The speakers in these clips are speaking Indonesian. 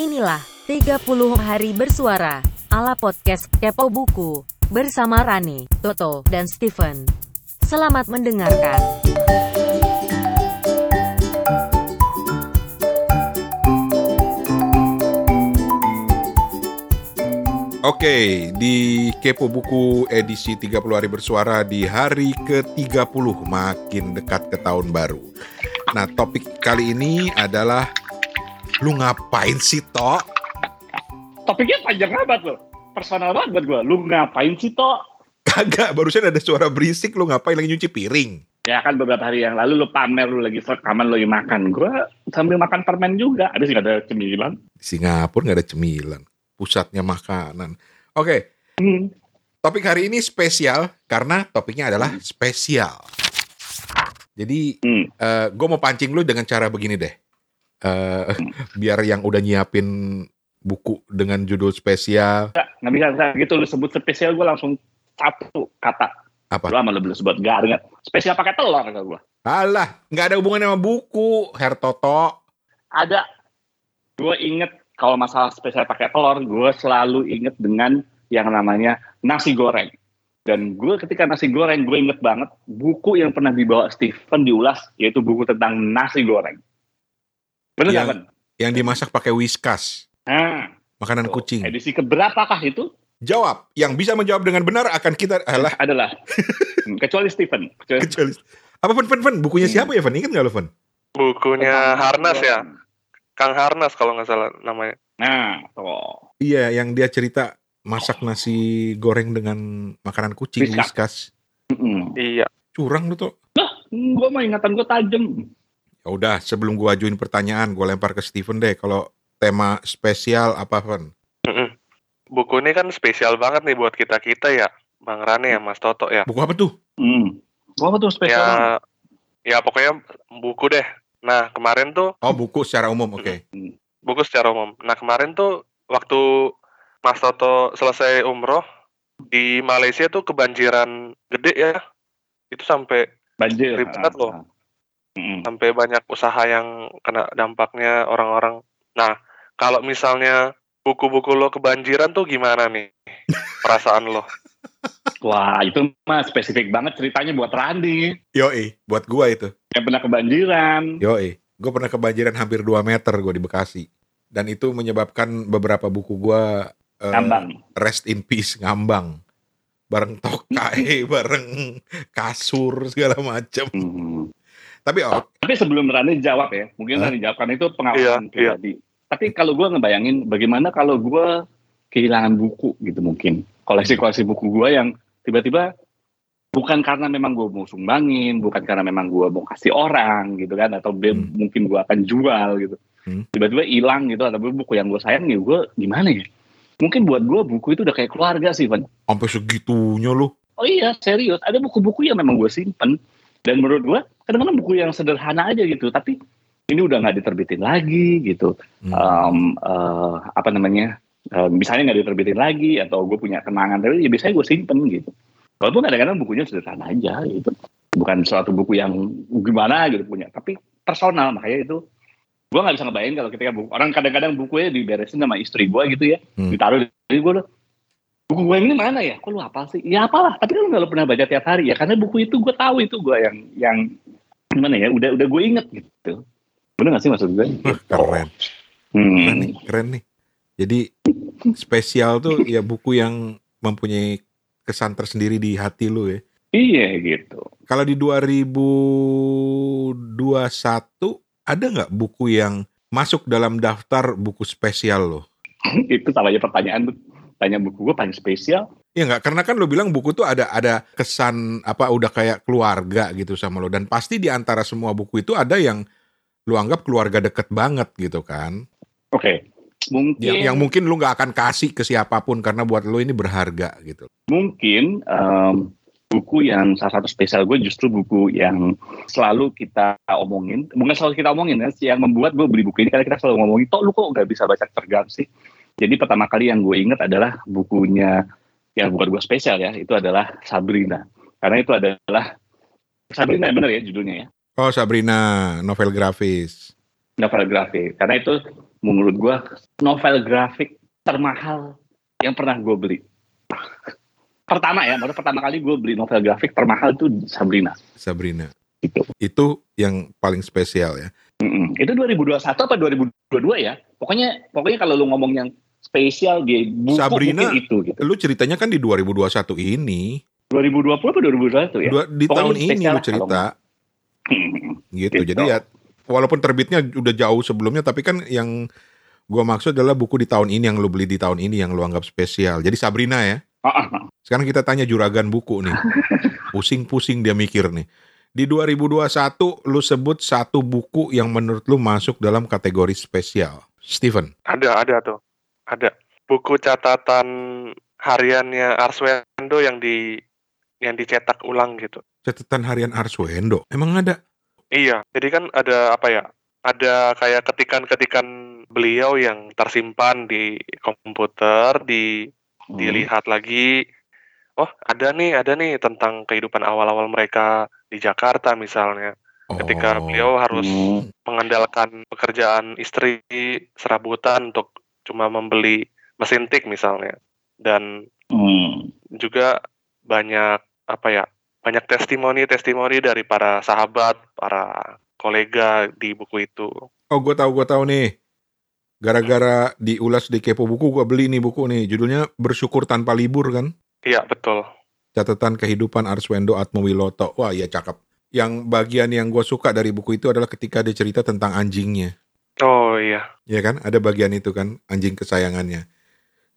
Inilah 30 hari bersuara ala podcast Kepo Buku bersama Rani, Toto, dan Steven. Selamat mendengarkan. Oke, di Kepo Buku edisi 30 hari bersuara di hari ke-30 makin dekat ke tahun baru. Nah, topik kali ini adalah lu ngapain sih, Tok? Topiknya panjang banget loh. Personal banget buat gue. Lu ngapain sih, Tok? Kagak, barusan ada suara berisik lu ngapain lagi nyuci piring. Ya kan beberapa hari yang lalu lu pamer lu lagi rekaman lu lagi makan. Gue sambil makan permen juga. Ada sih ada cemilan. Singapura nggak ada cemilan, pusatnya makanan. Oke, Hmm. topik hari ini spesial karena topiknya adalah spesial. Jadi Hmm. gue mau pancing lu dengan cara begini deh. Eh, biar yang udah nyiapin buku dengan judul spesial Nggak bisa, bisa gitu lu sebut spesial gue langsung satu kata. apa? Lu sama lu belum sebut garing. Spesial pakai telur kata gue. Alah, nggak ada hubungannya sama buku, Herr Toto. Ada. Gue inget kalau masalah spesial pakai telur, gue selalu inget dengan yang namanya nasi goreng. Dan gue ketika nasi goreng, gue inget banget buku yang pernah dibawa Stephen diulas, yaitu buku tentang nasi goreng. Bener Yang- Ben? Yang dimasak pakai whiskas, Nah, makanan tuh, kucing. edisi keberapakah itu? Jawab, yang bisa menjawab dengan benar akan kita alah Adalah. Hmm, Kecuali Stephen. Kecuali kecuali apa Fen Fen Fen bukunya Hmm. siapa ya Fen ingat nggak lo Fen Bukunya Harnas ya. Kang Harnas kalau nggak salah namanya. Nah, tuh. iya yang dia cerita masak nasi goreng dengan makanan kucing Whiskas. whiskas Mm-mm. Iya. curang lu tuh Gue mah ingatan gue tajem. Ya udah sebelum gua ajuin pertanyaan gua lempar ke Steven deh kalau tema spesial apa Fen Mm-mm. Buku ini kan spesial banget nih buat kita kita ya, Bang Rane ya, Mas Toto ya. buku apa tuh Hmm. Gue tuh spesial. banget. Ya, ya pokoknya buku deh. Nah kemarin tuh oh buku secara umum oke buku secara umum. Nah kemarin tuh waktu Mas Toto selesai umroh di Malaysia tuh kebanjiran gede ya. Itu sampai Banjir. Ribet loh. Mm-mm. sampai banyak usaha yang kena dampaknya orang-orang. Nah, kalau misalnya buku-buku lo kebanjiran tuh gimana nih perasaan lo? Wah, itu mah spesifik banget ceritanya buat Randi. yoi buat gua itu Yang pernah kebanjiran. yoi gua pernah kebanjiran hampir 2 meter gua di Bekasi dan itu menyebabkan beberapa buku gua eh, Ngambang. rest in peace ngambang bareng tokai bareng kasur segala macam Hmm. Tapi oh Tapi sebelum Rani jawab ya, mungkin Hah? Rani jawab karena itu pengalaman Iya, pribadi. Tapi kalau gue ngebayangin bagaimana kalau gue kehilangan buku gitu mungkin. Koleksi-koleksi buku gue yang tiba-tiba bukan karena memang gue mau sumbangin, bukan karena memang gue mau kasih orang gitu kan, atau Hmm. mungkin gue akan jual gitu. Hmm. Tiba-tiba hilang gitu, atau buku yang gue sayang ya gue gimana ya? Mungkin buat gue buku itu udah kayak keluarga sih, Van. sampai segitunya lu Oh iya, serius. Ada buku-buku yang memang gue simpen. Dan menurut gue, kadang-kadang buku yang sederhana aja gitu. Tapi ini udah nggak diterbitin lagi gitu. Hmm. Em, eh, apa namanya? eh, misalnya nggak diterbitin lagi atau gue punya kenangan tapi ya biasanya gue simpen gitu. Walaupun kadang-kadang bukunya sederhana aja gitu. Bukan suatu buku yang gimana gitu punya. Tapi personal makanya itu gue nggak bisa ngebayangin kalau ketika buku orang kadang-kadang bukunya diberesin sama istri gue gitu ya Hmm. ditaruh di gue loh buku gue ini mana ya? Kok lu apa sih? Ya apalah. Tapi kan lu nggak pernah baca tiap hari ya. Karena buku itu gue tahu itu gue yang yang gimana ya? Udah udah gue inget gitu. Bener gak sih maksud gue? Keren Hmm. keren nih keren nih jadi spesial tuh ya buku yang mempunyai kesan tersendiri di hati lu ya Iya gitu. kalau di 2021 ada nggak buku yang masuk dalam daftar buku spesial lo itu sama aja pertanyaan. Tanya buku gue paling spesial. Ya nggak, karena kan lo bilang buku tuh ada ada kesan apa udah kayak keluarga gitu sama lo dan pasti di antara semua buku itu ada yang lo anggap keluarga deket banget gitu kan. Oke. Mungkin Yang, yang mungkin lo nggak akan kasih ke siapa pun karena buat lo ini berharga gitu. mungkin em, buku yang salah satu spesial gue justru buku yang selalu kita omongin bukan selalu kita omongin ya yang membuat gue beli buku ini karena kita selalu ngomongin toh lu kok nggak bisa baca cergam sih jadi pertama kali yang gue inget adalah bukunya yang bukan gue spesial ya itu adalah Sabrina karena itu adalah Sabrina bener ya judulnya ya Oh Sabrina novel grafis. novel grafis karena itu menurut gue novel grafik termahal yang pernah gue beli. pertama ya, baru pertama kali gue beli novel grafik termahal itu Sabrina. Sabrina. Itu. Itu yang paling spesial ya. Mm-mm. Itu 2021 apa 2022 ya? Pokoknya pokoknya kalau lu ngomong yang spesial di buku Sabrina, mungkin itu gitu. Lu ceritanya kan di 2021 ini. 2020 apa 2021 ya? Dua, di Pokoknya tahun ini spesial lu cerita. Gitu. Gitu. Jadi ya walaupun terbitnya udah jauh sebelumnya tapi kan yang gua maksud adalah buku di tahun ini yang lu beli di tahun ini yang lu anggap spesial. Jadi Sabrina ya. Sekarang kita tanya juragan buku nih. Pusing-pusing dia mikir nih. Di 2021 lu sebut satu buku yang menurut lu masuk dalam kategori spesial. Steven. Ada, ada tuh. Ada. Buku catatan hariannya Arswendo yang di yang dicetak ulang gitu. Catatan harian Arswendo. Emang ada? Iya, jadi kan ada apa ya? Ada kayak ketikan-ketikan beliau yang tersimpan di komputer, di Hmm. dilihat lagi. Oh, ada nih, ada nih tentang kehidupan awal-awal mereka di Jakarta misalnya. Ketika Oh. beliau harus Hmm. mengandalkan pekerjaan istri serabutan untuk cuma membeli mesin tik misalnya. Dan Hmm. juga banyak apa ya banyak testimoni-testimoni dari para sahabat, para kolega di buku itu. Oh, gue tahu, gue tahu nih. Gara-gara diulas di Kepo Buku, gue beli nih buku nih. Judulnya Bersyukur Tanpa Libur kan? Iya betul. Catatan Kehidupan Arswendo Atmowiloto. Wah, iya cakep. Yang bagian yang gue suka dari buku itu adalah ketika dia cerita tentang anjingnya. Oh iya, Iya kan? Ada bagian itu kan, anjing kesayangannya.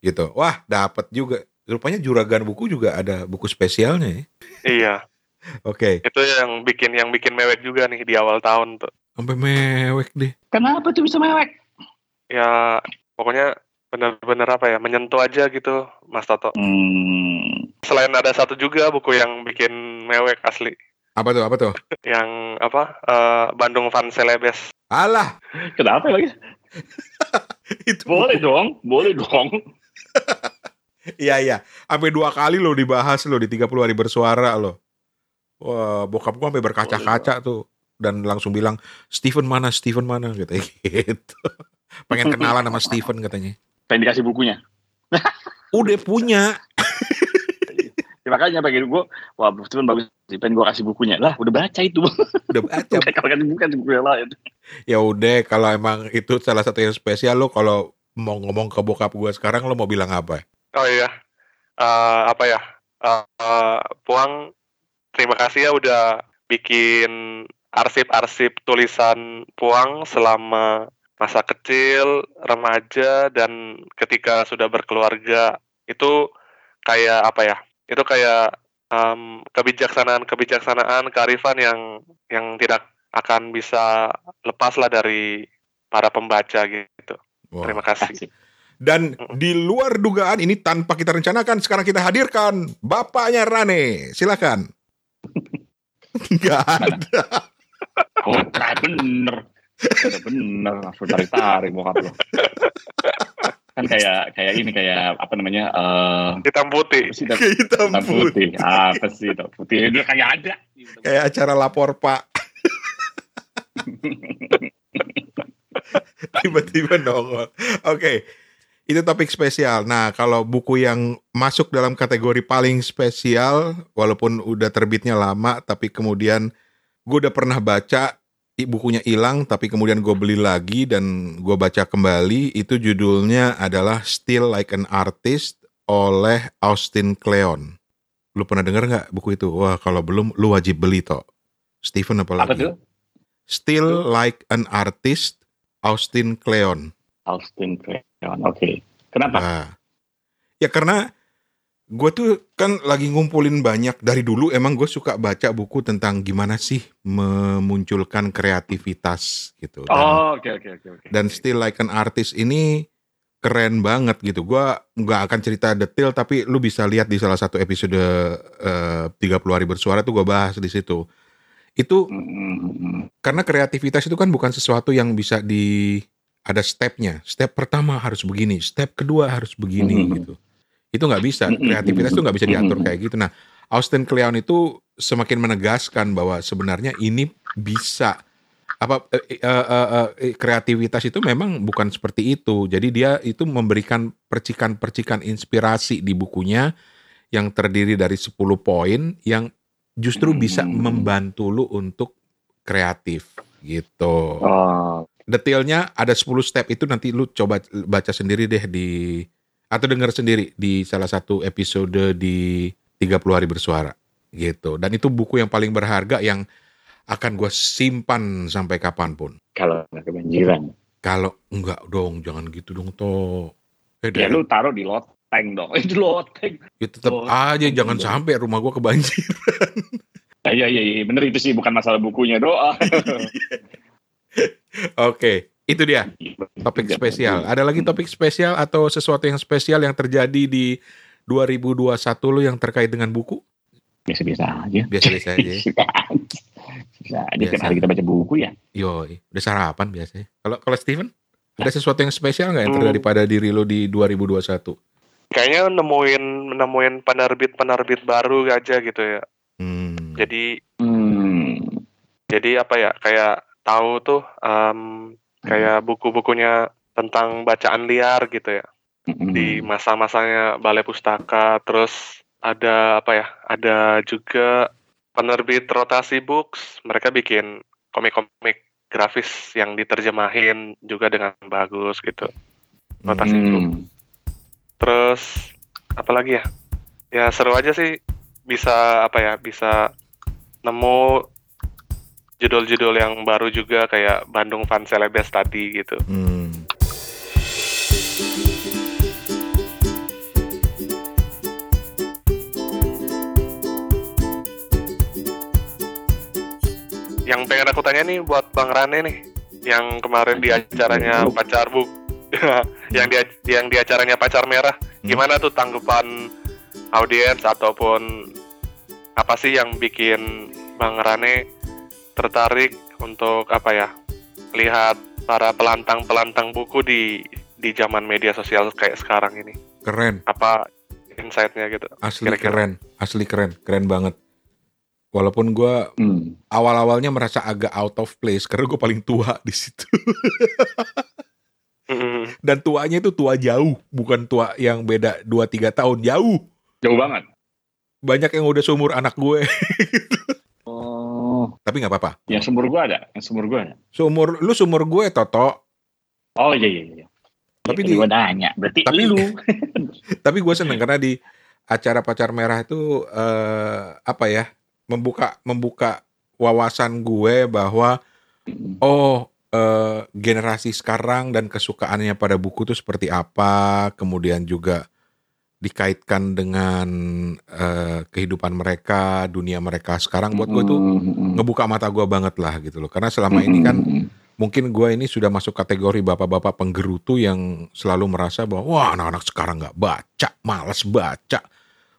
Gitu. Wah, dapat juga. Rupanya juragan buku juga ada buku spesialnya ya. iya. Oke, Itu yang bikin yang bikin mewek juga nih di awal tahun tuh. sampai mewek deh. Kenapa tuh bisa mewek? Ya pokoknya benar-benar apa ya menyentuh aja gitu, Mas Toto. Hmm. Selain ada satu juga buku yang bikin mewek asli, Apa tuh, apa tuh? yang apa eh, Bandung Van Celebes. Alah, Kenapa lagi? itu Boleh dong, boleh dong. Iya iya, sampai dua kali lo dibahas lo di 30 hari bersuara lo. Wah, bokap gua sampai berkaca-kaca tuh dan langsung bilang Steven mana Steven mana gitu gitu. Pengen kenalan sama Steven katanya. Pengen dikasih bukunya. Udah punya. Ya, makanya pengen gue, wah Steven bagus sih, pengen gue kasih bukunya. Lah, udah baca itu. Udah baca. Kalau kan bukan buku yang lain. ya udah kalau emang itu salah satu yang spesial lo kalau mau ngomong ke bokap gua sekarang lo mau bilang apa? Oh iya, Eh, apa ya? Eh, eh, Puang, terima kasih ya udah bikin arsip-arsip tulisan Puang selama masa kecil, remaja, dan ketika sudah berkeluarga. Itu kayak apa ya? Itu kayak em, kebijaksanaan-kebijaksanaan, kearifan yang yang tidak akan bisa lepas lah dari para pembaca gitu. Wah. Terima kasih. Dan di luar dugaan ini tanpa kita rencanakan sekarang kita hadirkan bapaknya Rane. Silakan. Enggak ada. Oh, bener. Bener, langsung tarik-tarik bokap lo. Kan kayak kayak ini kayak apa namanya? eh Hitam putih. hitam Hitam hitam putih. putih. Apa sih hitam putih? Udah kayak ada. Kayak acara lapor Pak. Tiba-tiba nongol. Oke. Itu topik spesial. Nah, kalau buku yang masuk dalam kategori paling spesial, walaupun udah terbitnya lama, tapi kemudian gue udah pernah baca, bukunya hilang, tapi kemudian gue beli lagi dan gue baca kembali, itu judulnya adalah Still Like an Artist oleh Austin Kleon. Lu pernah denger nggak buku itu? Wah, kalau belum, lu wajib beli toh. Stephen apa Apa lagi? tuh? Still Like an Artist, Austin Kleon. Austin Kleon. Oke. Kenapa? Nah, ya karena gue tuh kan lagi ngumpulin banyak dari dulu emang gue suka baca buku tentang gimana sih memunculkan kreativitas gitu. Dan, Oh, oke oke oke oke. dan Still Like an Artist ini keren banget gitu. Gue nggak akan cerita detail tapi lu bisa lihat di salah satu episode eh, 30 hari bersuara tuh gue bahas di situ. Itu Hmm, hmm, hmm. karena kreativitas itu kan bukan sesuatu yang bisa di ada stepnya. Step pertama harus begini, step kedua harus begini gitu. Itu nggak bisa. Kreativitas itu nggak bisa diatur kayak gitu. Nah, Austin Kleon itu semakin menegaskan bahwa sebenarnya ini bisa apa eh, eh, eh, eh, kreativitas itu memang bukan seperti itu. Jadi dia itu memberikan percikan-percikan inspirasi di bukunya yang terdiri dari 10 poin yang justru bisa membantu lu untuk kreatif gitu. Oh, Detailnya ada 10 step itu nanti lu coba baca sendiri deh di atau dengar sendiri di salah satu episode di 30 hari bersuara gitu. Dan itu buku yang paling berharga yang akan gue simpan sampai kapan pun. kalau nggak kebanjiran. Kalau enggak dong, jangan gitu dong toh. Eh, Ya lu taruh di loteng dong. Itu loteng. ya tetap Oh, aja jangan iya. sampai rumah gue kebanjir. Ah, Iya iya iya bener itu sih bukan masalah bukunya doa. Oke, itu dia topik spesial. Ada lagi topik spesial atau sesuatu yang spesial yang terjadi di 2021 lu yang terkait dengan buku? Biasa-biasa aja. Biasa-biasa aja. ya. Bisa aja tiap Biasa. hari kita baca buku ya. Yo, udah sarapan biasanya. Kalau kalau Steven, ada sesuatu yang spesial nggak yang Hmm. terjadi pada diri lu di 2021? Kayaknya nemuin nemuin penerbit-penerbit baru aja gitu ya. Hmm. Jadi Hmm. jadi apa ya kayak tahu tuh em, kayak buku-bukunya tentang bacaan liar gitu ya. Hmm. di masa-masanya balai pustaka terus ada apa ya ada juga penerbit rotasi books. Mereka bikin komik-komik grafis yang diterjemahin juga dengan bagus gitu. Rotasi book Hmm. terus apa lagi ya? Ya seru aja sih bisa apa ya bisa nemu judul-judul yang baru juga kayak Bandung Fan Celebes tadi gitu Hmm. yang pengen aku tanya nih buat Bang Rane nih yang kemarin di acaranya pacar bu yang di yang di acaranya pacar merah gimana tuh tanggapan audiens ataupun apa sih yang bikin Bang Rane tertarik untuk apa ya lihat para pelantang-pelantang buku di di zaman media sosial kayak sekarang ini Keren, apa insight-nya gitu asli Kira-kira. keren, asli keren, keren banget. Walaupun gua Hmm. awal-awalnya merasa agak out of place karena gue paling tua di situ. Mm-mm. Dan tuanya itu tua jauh, bukan tua yang beda 2-3 tahun, jauh. Jauh banget. Banyak yang udah seumur anak gue, Oh. tapi nggak apa-apa. Yang sumur gua ada. Yang sumur gua ada. Seumur lu seumur gue Toto, Oh iya iya iya. Tapi Tapi di- gua nanya. Berarti Tapi- lu. tapi gue seneng karena di acara pacar merah itu eh, apa ya membuka membuka wawasan gue bahwa oh eh, generasi sekarang dan kesukaannya pada buku itu seperti apa kemudian juga dikaitkan dengan eh, kehidupan mereka dunia mereka sekarang buat gue tuh Hmm. ngebuka mata gue banget lah gitu loh karena selama ini kan mungkin gue ini sudah masuk kategori bapak-bapak penggerutu yang selalu merasa bahwa wah anak-anak sekarang nggak baca, males baca.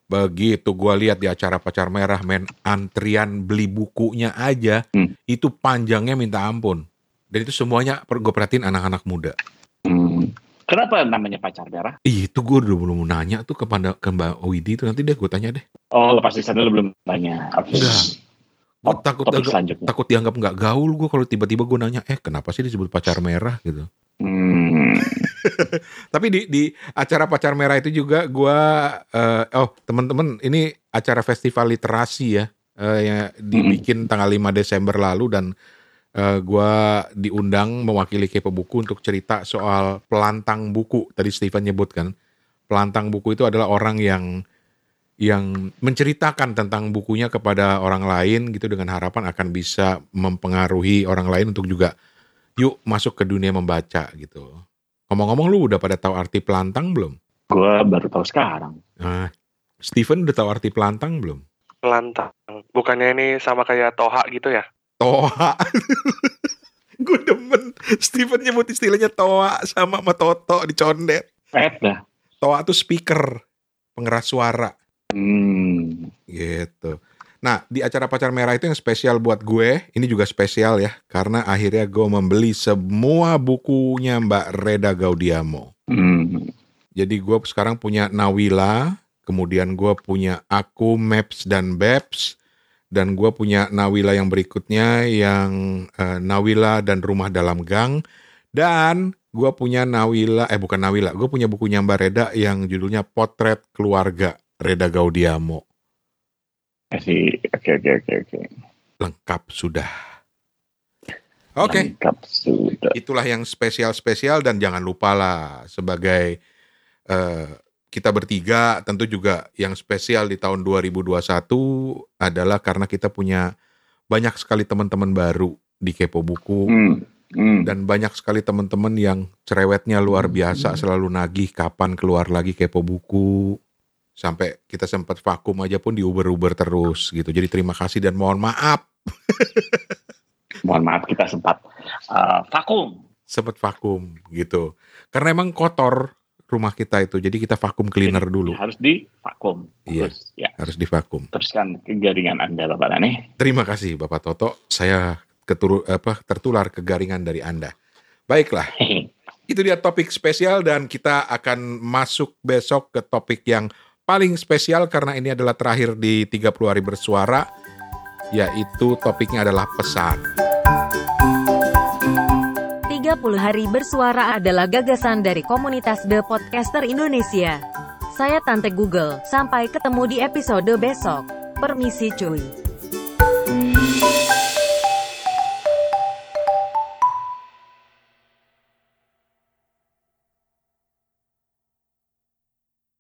Begitu gue lihat di acara pacar merah men antrian beli bukunya aja Hmm. itu panjangnya minta ampun. Dan itu semuanya gue perhatiin anak-anak muda. Hmm. Kenapa namanya pacar merah? Ih, itu gue udah belum nanya tuh kepada ke Mbak Widi itu nanti deh gue tanya deh. Oh lepas di sana lu belum tanya. Enggak. Gue Oh, takut agak- takut dianggap nggak gaul gue kalau tiba-tiba gue nanya eh kenapa sih disebut pacar merah gitu. Hmm. Tapi di di acara pacar merah itu juga gua eh, oh teman-teman ini acara festival literasi ya eh, yang dibikin tanggal 5 Desember lalu dan eh, gua diundang mewakili Kepo Buku untuk cerita soal pelantang buku. Tadi Steven nyebut kan. Pelantang buku itu adalah orang yang yang menceritakan tentang bukunya kepada orang lain gitu dengan harapan akan bisa mempengaruhi orang lain untuk juga yuk masuk ke dunia membaca gitu. Ngomong-ngomong lu udah pada tahu arti pelantang belum? Gua baru tahu sekarang. Nah, Steven udah tahu arti pelantang belum? pelantang bukannya ini sama kayak toha gitu ya Toa. Gue demen Steven nyebut istilahnya toa sama sama Toto di condet. Eh dah. Toa tuh speaker, pengeras suara Hmm. gitu. Nah, di acara pacar merah itu yang spesial buat gue, ini juga spesial ya, karena akhirnya gue membeli semua bukunya Mbak Reda Gaudiamo. Hmm. Jadi gue sekarang punya Nawila, kemudian gue punya Aku, Maps, dan Babs, dan gue punya Nawila yang berikutnya yang uh, Nawila dan Rumah Dalam Gang dan gue punya Nawila eh bukan Nawila gue punya bukunya Mbak Reda yang judulnya Potret Keluarga Reda Gaudiamo. Oke oke oke oke. Lengkap sudah. Oke. Okay. Lengkap sudah. Itulah yang spesial-spesial dan jangan lupa lah sebagai uh, kita bertiga tentu juga yang spesial di tahun 2021 adalah karena kita punya banyak sekali teman-teman baru di Kepo Buku. Hmm. Hmm. Dan banyak sekali teman-teman yang cerewetnya luar biasa, hmm. selalu nagih kapan keluar lagi Kepo Buku. Sampai kita sempat vakum aja pun di Uber-Uber terus gitu. Jadi terima kasih dan mohon maaf. mohon maaf kita sempat uh, vakum. Sempat vakum gitu. Karena emang kotor rumah kita itu. Jadi kita vakum cleaner Jadi, dulu. Harus di vakum. Iya. Terus, ya. Harus di vakum. Teruskan kegaringan Anda Bapak Rane. Terima kasih Bapak Toto. Saya keturu, apa, tertular kegaringan dari Anda. Baiklah. itu dia topik spesial dan kita akan masuk besok ke topik yang paling spesial karena ini adalah terakhir di 30 hari bersuara yaitu topiknya adalah pesan. 30 hari bersuara adalah gagasan dari komunitas The Podcaster Indonesia. Saya Tante Google, sampai ketemu di episode besok. Permisi cuy.